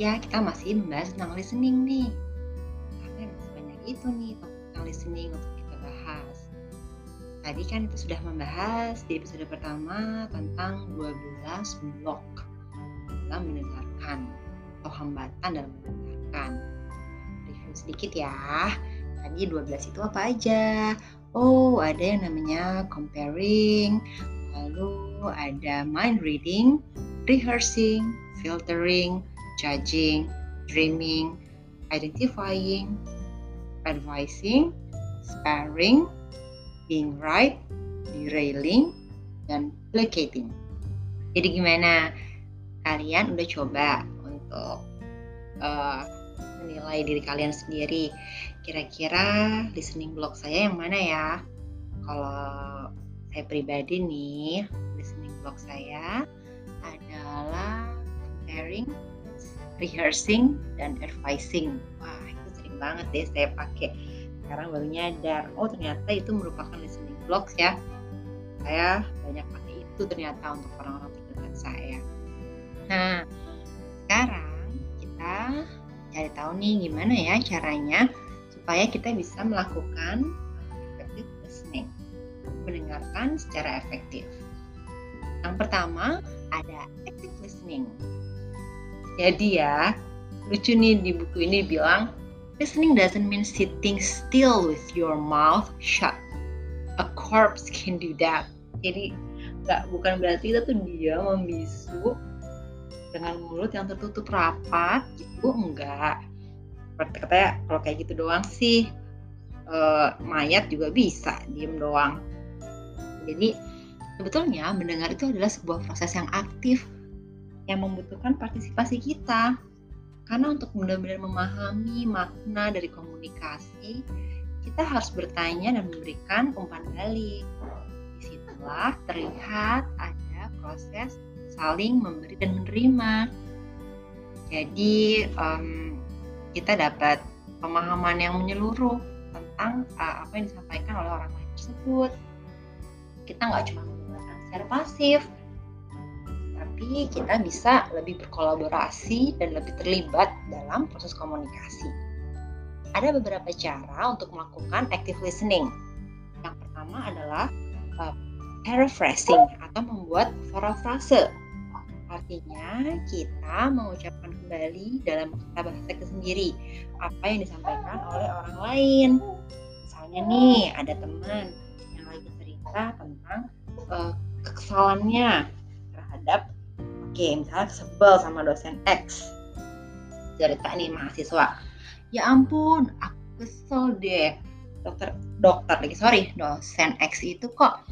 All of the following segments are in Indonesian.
ya kita masih membahas tentang listening nih. Karena masih banyak itu nih tentang listening untuk kita bahas. Tadi kan kita sudah membahas di episode pertama tentang 12 blok dalam mendengarkan atau hambatan dalam mendengarkan. Review sedikit ya. Tadi 12 itu apa aja? Oh, ada yang namanya comparing, lalu ada mind reading, rehearsing, filtering, judging, dreaming, identifying, advising, sparring, being right, derailing, dan placating. Jadi gimana? Kalian udah coba untuk uh, menilai diri kalian sendiri. Kira-kira listening block saya yang mana ya? Kalau saya pribadi nih, listening block saya adalah comparing, rehearsing, dan advising. Wah, itu sering banget deh saya pakai. Sekarang baru nyadar, oh ternyata itu merupakan listening blocks ya. Saya banyak pakai itu ternyata untuk orang-orang terdekat saya. Nah, sekarang kita cari tahu nih gimana ya caranya supaya kita bisa melakukan effective listening, mendengarkan secara efektif. Yang pertama ada active listening. Jadi ya, lucu nih di buku ini bilang, listening doesn't mean sitting still with your mouth shut. A corpse can do that. Jadi nggak bukan berarti kita tuh dia membisu dengan mulut yang tertutup rapat gitu enggak seperti katanya kalau kayak gitu doang sih e, mayat juga bisa diem doang jadi Sebetulnya mendengar itu adalah sebuah proses yang aktif yang membutuhkan partisipasi kita. Karena untuk benar-benar memahami makna dari komunikasi, kita harus bertanya dan memberikan umpan balik. Di situlah terlihat ada proses saling memberi dan menerima. Jadi um, kita dapat pemahaman yang menyeluruh tentang uh, apa yang disampaikan oleh orang lain tersebut. Kita nggak cuma secara pasif tapi kita bisa lebih berkolaborasi dan lebih terlibat dalam proses komunikasi. Ada beberapa cara untuk melakukan active listening. Yang pertama adalah uh, paraphrasing atau membuat parafrase. Artinya kita mengucapkan kembali dalam kata bahasa kita sendiri apa yang disampaikan oleh orang lain. Misalnya nih ada teman yang lagi cerita tentang uh, kekesalannya terhadap oke misalnya sebel sama dosen X. Cerita nih mahasiswa. Ya ampun aku kesel deh. Dokter dokter lagi sorry. Dosen X itu kok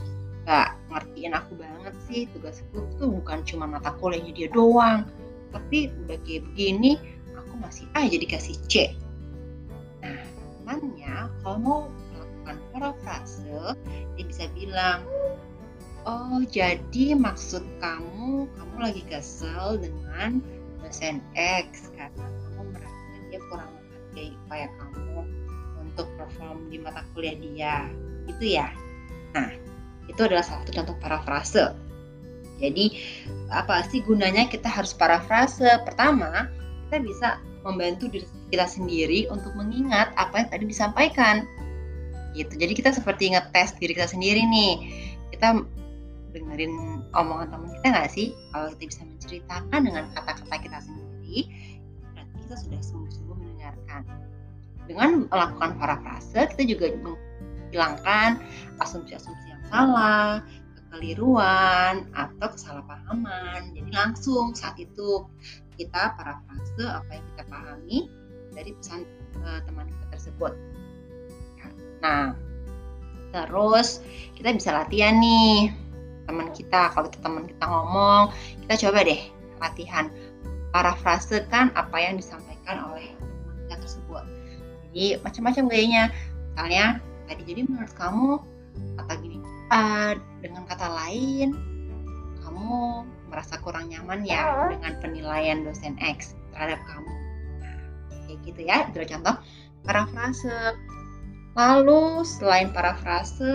nggak ngertiin aku banget sih. Tugasku tuh bukan cuma mata kuliahnya dia doang. Tapi udah kayak begini aku masih aja dikasih C. Nah temannya kalau mau melakukan parafrase dia bisa bilang Oh, jadi maksud kamu, kamu lagi kesel dengan dosen X karena kamu merasa dia kurang menghargai upaya kamu untuk perform di mata kuliah dia. Itu ya. Nah, itu adalah salah satu contoh parafrase. Jadi, apa sih gunanya kita harus parafrase? Pertama, kita bisa membantu diri kita sendiri untuk mengingat apa yang tadi disampaikan. Gitu. Jadi kita seperti ngetes diri kita sendiri nih. Kita dengerin omongan teman kita nggak sih? Kalau kita bisa menceritakan dengan kata-kata kita sendiri berarti kita sudah sungguh-sungguh mendengarkan. Dengan melakukan parafrase kita juga menghilangkan asumsi-asumsi yang salah kekeliruan atau kesalahpahaman. Jadi langsung saat itu kita parafrase apa yang kita pahami dari pesan uh, teman kita tersebut. Nah terus kita bisa latihan nih teman kita kalau teman kita ngomong kita coba deh latihan. Parafrasekan apa yang disampaikan oleh teman kita tersebut. Jadi macam-macam gayanya. Misalnya tadi jadi menurut kamu kata gini uh, dengan kata lain kamu merasa kurang nyaman ya dengan penilaian dosen X terhadap kamu? Nah, kayak gitu ya itu contoh parafrase. Lalu selain parafrase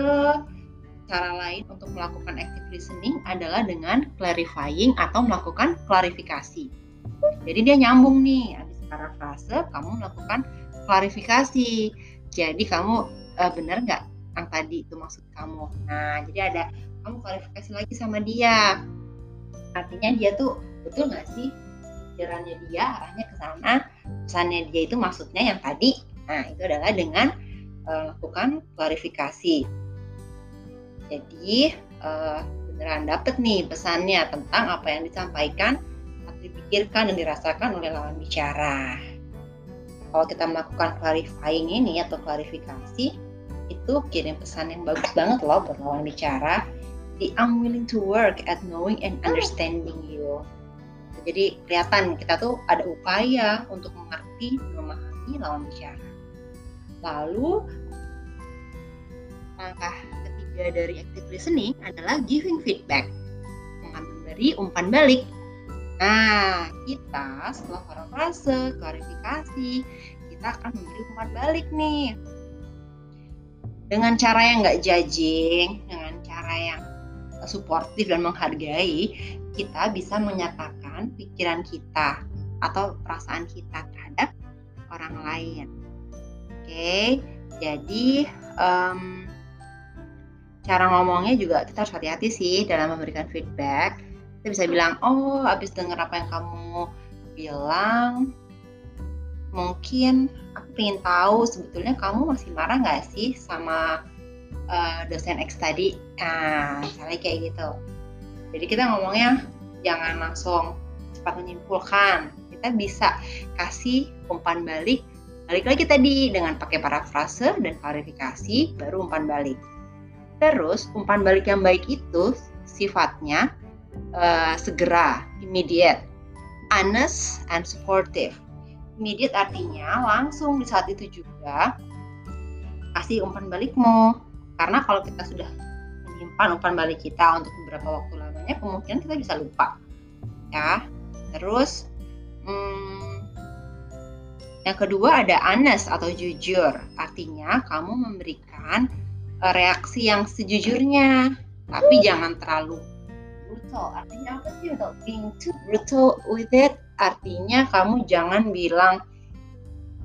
cara lain untuk melakukan active listening adalah dengan clarifying atau melakukan klarifikasi. Jadi dia nyambung nih, habis parafrase kamu melakukan klarifikasi. Jadi kamu uh, benar nggak yang tadi itu maksud kamu? Nah, jadi ada kamu klarifikasi lagi sama dia. Artinya dia tuh betul nggak sih pikirannya dia arahnya ke sana, pesannya dia itu maksudnya yang tadi. Nah, itu adalah dengan uh, lakukan klarifikasi. Jadi uh, beneran dapet nih pesannya tentang apa yang disampaikan atau dipikirkan dan dirasakan oleh lawan bicara. Kalau kita melakukan clarifying ini atau klarifikasi, itu kirim pesan yang bagus banget loh buat lawan bicara. Jadi I'm willing to work at knowing and understanding you. Jadi kelihatan kita tuh ada upaya untuk mengerti, memahami lawan bicara. Lalu langkah ketiga dari active listening adalah giving feedback, memberi umpan balik. Nah, kita setelah parafrase, klarifikasi, kita akan memberi umpan balik nih. Dengan cara yang nggak judging, dengan cara yang suportif dan menghargai, kita bisa menyatakan pikiran kita atau perasaan kita terhadap orang lain. Oke, jadi um, cara ngomongnya juga kita harus hati-hati sih dalam memberikan feedback. Kita bisa bilang, oh habis dengar apa yang kamu bilang, mungkin aku ingin tahu sebetulnya kamu masih marah nggak sih sama uh, dosen X tadi? Nah, misalnya kayak gitu. Jadi kita ngomongnya jangan langsung cepat menyimpulkan. Kita bisa kasih umpan balik Balik lagi tadi dengan pakai parafrase dan klarifikasi, baru umpan balik. Terus umpan balik yang baik itu sifatnya uh, segera, immediate, honest and supportive. Immediate artinya langsung di saat itu juga kasih umpan balikmu. Karena kalau kita sudah menyimpan umpan balik kita untuk beberapa waktu lamanya, kemungkinan kita bisa lupa. Ya. Terus hmm, yang kedua ada honest atau jujur, artinya kamu memberikan eh, reaksi yang sejujurnya, tapi jangan terlalu brutal. Artinya apa sih untuk being too brutal with it? Artinya kamu jangan bilang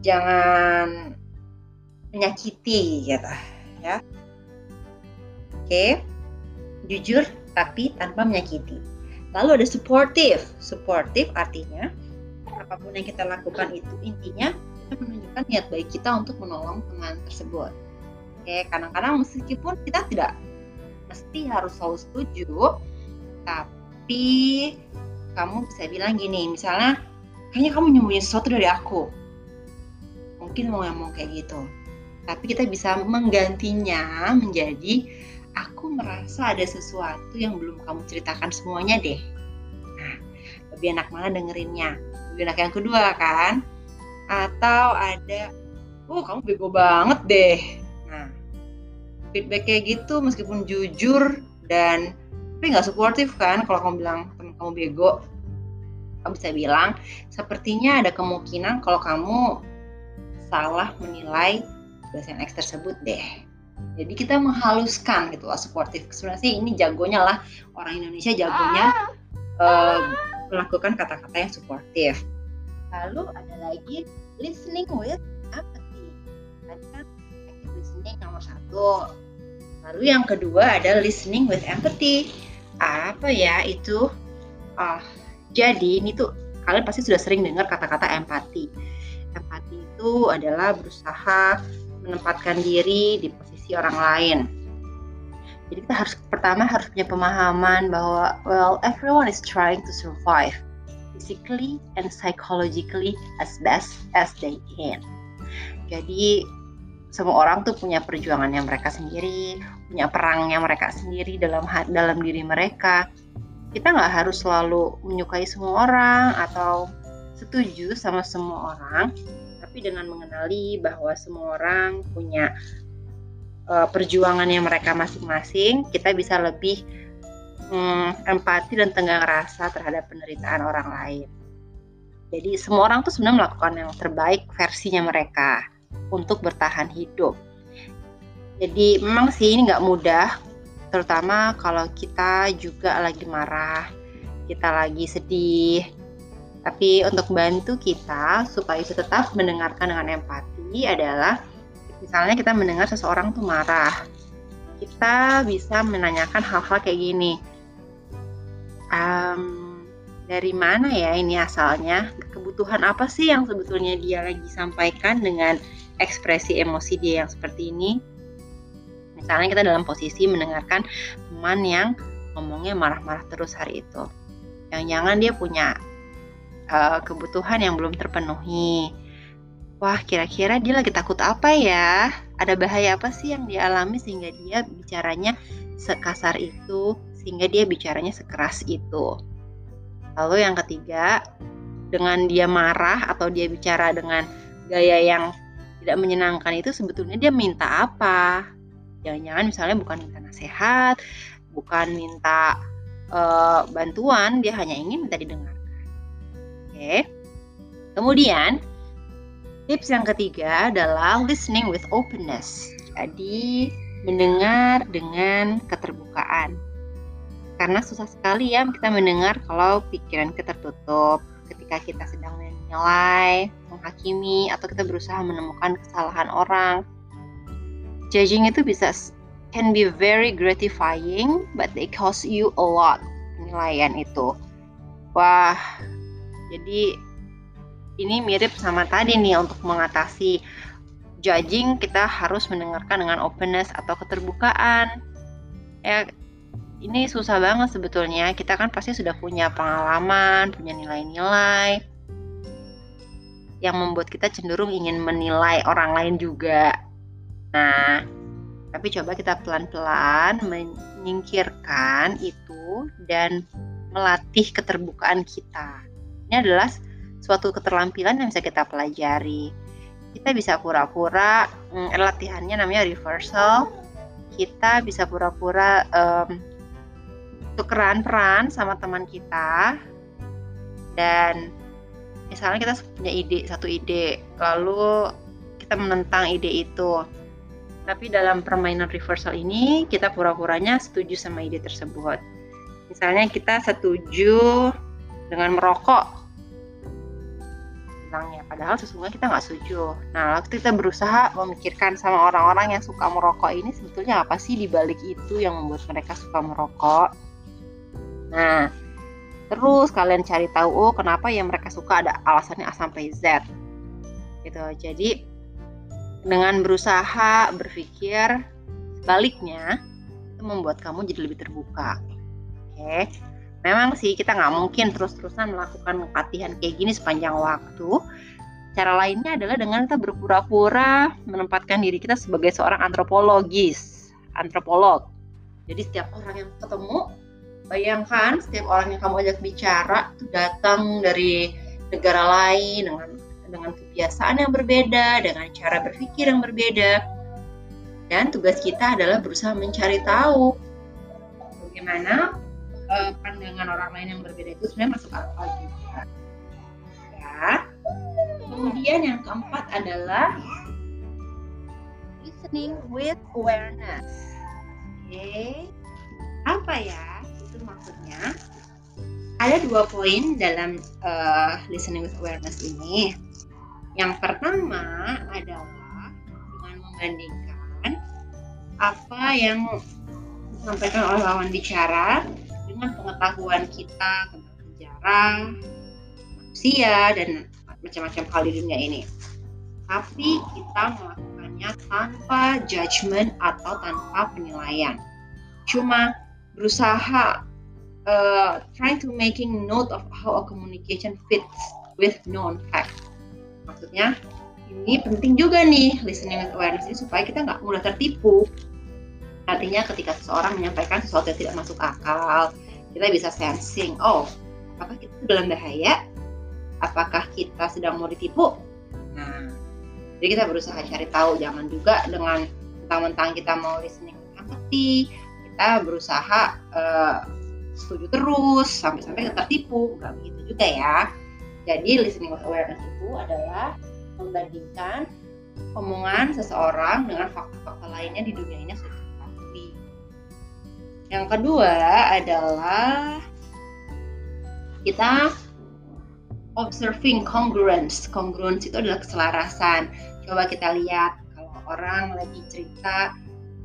jangan menyakiti gitu ya. Oke. Jujur tapi tanpa menyakiti. Lalu ada supportive. Supportive artinya apa pun yang kita lakukan itu intinya kita menunjukkan niat baik kita untuk menolong teman tersebut. Oke, kadang-kadang meskipun kita tidak mesti harus selalu setuju, tapi kamu bisa bilang gini, misalnya, kayaknya kamu nyembunyi sesuatu dari aku. Mungkin mau ngomong kayak gitu. Tapi kita bisa menggantinya menjadi, aku merasa ada sesuatu yang belum kamu ceritakan semuanya deh. Nah, lebih enak mana dengerinnya lebih enak yang kedua kan atau ada oh kamu bego banget deh feedback kayak gitu meskipun jujur dan tapi nggak suportif kan kalau kamu bilang teman kamu bego kamu bisa bilang sepertinya ada kemungkinan kalau kamu salah menilai dosen X tersebut deh jadi kita menghaluskan gitu lah suportif sebenarnya sih ini jagonya lah orang Indonesia jagonya uh, melakukan kata-kata yang suportif. Lalu ada lagi listening with empathy. Tadi kan active listening nomor satu. Lalu yang kedua ada listening with empathy. Apa ya itu? Uh, jadi ini tuh kalian pasti sudah sering dengar kata-kata empati. Empati itu adalah berusaha menempatkan diri di posisi orang lain jadi kita harus pertama harus punya pemahaman bahwa well everyone is trying to survive physically and psychologically as best as they can. Jadi semua orang tuh punya perjuangan yang mereka sendiri, punya perangnya mereka sendiri dalam dalam diri mereka. Kita nggak harus selalu menyukai semua orang atau setuju sama semua orang, tapi dengan mengenali bahwa semua orang punya uh, perjuangannya mereka masing-masing, kita bisa lebih um, empati dan tenggang rasa terhadap penderitaan orang lain. Jadi semua orang tuh sebenarnya melakukan yang terbaik versinya mereka untuk bertahan hidup. Jadi memang sih ini nggak mudah terutama kalau kita juga lagi marah, kita lagi sedih. Tapi untuk bantu kita supaya bisa tetap mendengarkan dengan empati adalah misalnya kita mendengar seseorang tuh marah. Kita bisa menanyakan hal-hal kayak gini. Um, dari mana ya ini asalnya? Kebutuhan apa sih yang sebetulnya dia lagi sampaikan dengan ekspresi emosi dia yang seperti ini? Misalnya kita dalam posisi mendengarkan teman yang ngomongnya marah-marah terus hari itu. Yang jangan dia punya uh, kebutuhan yang belum terpenuhi. Wah, kira-kira dia lagi takut apa ya? Ada bahaya apa sih yang dialami sehingga dia bicaranya sekasar itu, sehingga dia bicaranya sekeras itu. Lalu yang ketiga, dengan dia marah atau dia bicara dengan gaya yang tidak menyenangkan itu sebetulnya dia minta apa? jangan-jangan misalnya bukan minta nasihat bukan minta uh, bantuan dia hanya ingin minta didengarkan. Oke. Kemudian tips yang ketiga adalah listening with openness. Jadi mendengar dengan keterbukaan. Karena susah sekali ya kita mendengar kalau pikiran kita tertutup ketika kita sedang menilai, menghakimi, atau kita berusaha menemukan kesalahan orang. Judging itu bisa can be very gratifying but they cost you a lot penilaian itu. Wah jadi ini mirip sama tadi nih untuk mengatasi judging kita harus mendengarkan dengan openness atau keterbukaan. Ya ini susah banget sebetulnya. Kita kan pasti sudah punya pengalaman punya nilai-nilai yang membuat kita cenderung ingin menilai orang lain juga Nah, tapi coba kita pelan-pelan menyingkirkan itu dan melatih keterbukaan kita. Ini adalah suatu keterampilan yang bisa kita pelajari. Kita bisa pura-pura, hmm, latihannya namanya reversal. Kita bisa pura-pura um, tukeran peran sama teman kita dan misalnya kita punya ide satu ide lalu kita menentang ide itu tapi dalam permainan reversal ini kita pura-puranya setuju sama ide tersebut. Misalnya kita setuju dengan merokok, bilangnya padahal sesungguhnya kita nggak setuju. Nah, waktu kita berusaha memikirkan sama orang-orang yang suka merokok ini sebetulnya apa sih di balik itu yang membuat mereka suka merokok. Nah, terus kalian cari tahu oh kenapa yang mereka suka ada alasannya A sampai Z. Gitu. Jadi dengan berusaha berpikir sebaliknya itu membuat kamu jadi lebih terbuka oke memang sih kita nggak mungkin terus-terusan melakukan latihan kayak gini sepanjang waktu cara lainnya adalah dengan kita berpura-pura menempatkan diri kita sebagai seorang antropologis antropolog jadi setiap orang yang ketemu bayangkan setiap orang yang kamu ajak bicara itu datang dari negara lain dengan dengan kebiasaan yang berbeda, dengan cara berpikir yang berbeda. Dan tugas kita adalah berusaha mencari tahu bagaimana uh, pandangan orang lain yang berbeda itu sebenarnya masuk akal juga. Ya. Kemudian yang keempat adalah listening with awareness. Oke. Okay. Apa ya? Maksudnya ada dua poin dalam uh, listening with awareness ini. Yang pertama adalah dengan membandingkan apa yang disampaikan oleh lawan bicara dengan pengetahuan kita tentang sejarah, manusia, dan macam-macam hal di dunia ini. Tapi kita melakukannya tanpa judgement atau tanpa penilaian. Cuma berusaha uh, trying to making note of how a communication fits with known facts. Maksudnya ini penting juga nih listening with awareness ini supaya kita nggak mudah tertipu. Artinya ketika seseorang menyampaikan sesuatu yang tidak masuk akal kita bisa sensing oh apakah kita dalam bahaya? Apakah kita sedang mau ditipu? Nah jadi kita berusaha cari tahu jangan juga dengan mentang-mentang kita mau listening empathy kita berusaha uh, setuju terus sampai-sampai tertipu nggak begitu juga ya jadi listening with awareness itu adalah membandingkan omongan seseorang dengan fakta-fakta lainnya di dunia ini sudah. Yang kedua adalah kita observing congruence. Congruence itu adalah keselarasan. Coba kita lihat kalau orang lagi cerita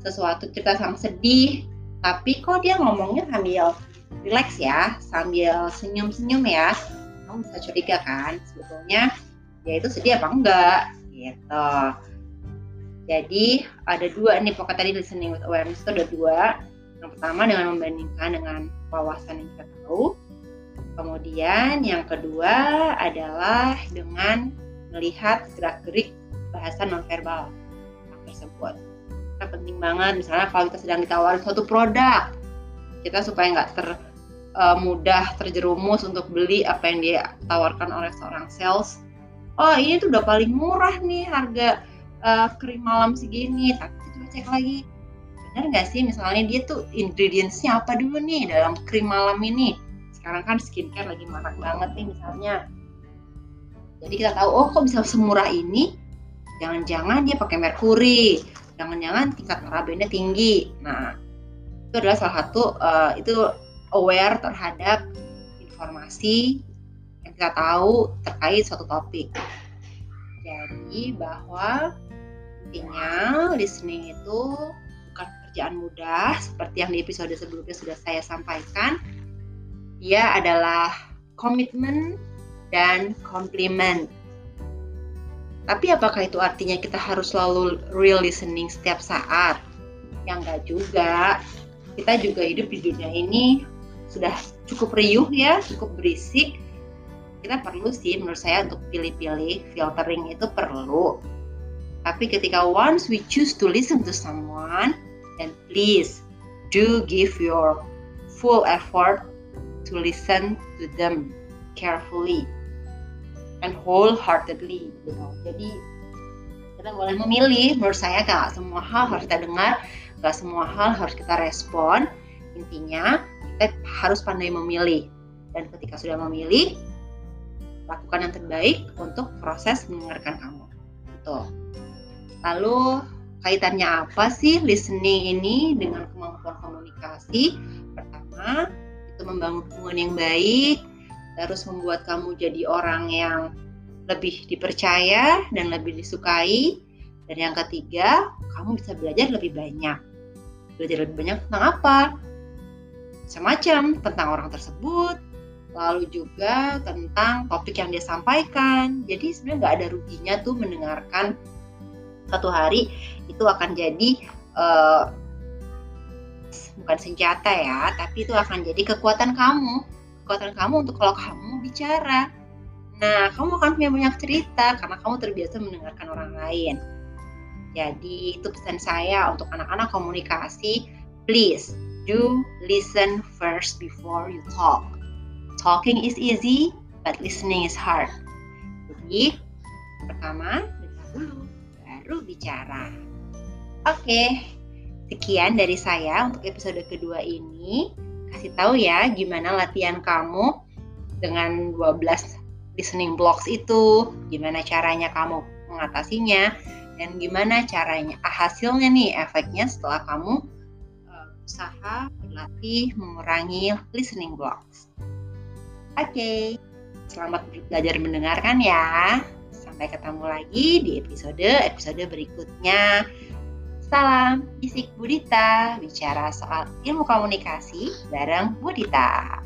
sesuatu cerita sama sedih, tapi kok dia ngomongnya sambil relax ya, sambil senyum-senyum ya. Kamu bisa curiga kan sebetulnya dia itu sedih apa enggak gitu. Jadi ada dua nih pokoknya tadi listening with awareness itu ada dua yang pertama dengan membandingkan dengan wawasan yang kita tahu. Kemudian yang kedua adalah dengan melihat gerak-gerik bahasa nonverbal tersebut. Penting banget misalnya kalau kita sedang ditawarin suatu produk, kita supaya nggak ter uh, mudah terjerumus untuk beli apa yang dia tawarkan oleh seorang sales. Oh ini tuh udah paling murah nih harga uh, krim malam segini, tapi kita cek lagi. Benar nggak sih? Misalnya dia tuh ingredientsnya apa dulu nih dalam krim malam ini? Sekarang kan skincare lagi marak banget nih misalnya. Jadi kita tahu oh kok bisa semurah ini? Jangan-jangan dia pakai merkuri. Jangan-jangan tingkat parabennya tinggi. Nah itu adalah salah satu uh, itu aware terhadap informasi yang kita tahu terkait suatu topik jadi bahwa intinya listening itu pekerjaan mudah seperti yang di episode sebelumnya sudah saya sampaikan. Dia adalah komitmen dan komplimen. Tapi apakah itu artinya kita harus selalu real listening setiap saat? Yang enggak juga. Kita juga hidup di dunia ini sudah cukup riuh ya, cukup berisik. Kita perlu sih menurut saya untuk pilih-pilih, filtering itu perlu. Tapi ketika once we choose to listen to someone, and please do give your full effort to listen to them carefully and wholeheartedly you know. jadi kita boleh memilih menurut saya gak semua hal harus kita dengar gak semua hal harus kita respon intinya kita harus pandai memilih dan ketika sudah memilih lakukan yang terbaik untuk proses mendengarkan kamu Betul. lalu kaitannya apa sih listening ini dengan kemampuan komunikasi? Pertama, itu membangun hubungan yang baik, terus membuat kamu jadi orang yang lebih dipercaya dan lebih disukai. Dan yang ketiga, kamu bisa belajar lebih banyak. Belajar lebih banyak tentang apa? Macam-macam tentang orang tersebut, lalu juga tentang topik yang dia sampaikan. Jadi sebenarnya nggak ada ruginya tuh mendengarkan satu hari itu akan jadi uh, bukan senjata ya, tapi itu akan jadi kekuatan kamu, kekuatan kamu untuk kalau kamu bicara. Nah, kamu akan punya banyak cerita karena kamu terbiasa mendengarkan orang lain. Jadi itu pesan saya untuk anak-anak komunikasi, please do listen first before you talk. Talking is easy, but listening is hard. Jadi pertama dengar dulu, baru bicara. Oke, sekian dari saya untuk episode kedua ini. Kasih tahu ya gimana latihan kamu dengan 12 listening blocks itu, gimana caranya kamu mengatasinya, dan gimana caranya ah, hasilnya nih efeknya setelah kamu uh, usaha berlatih mengurangi listening blocks. Oke, okay. selamat belajar mendengarkan ya. Sampai ketemu lagi di episode episode berikutnya. Salam Isik Budita, bicara soal ilmu komunikasi bareng Budita.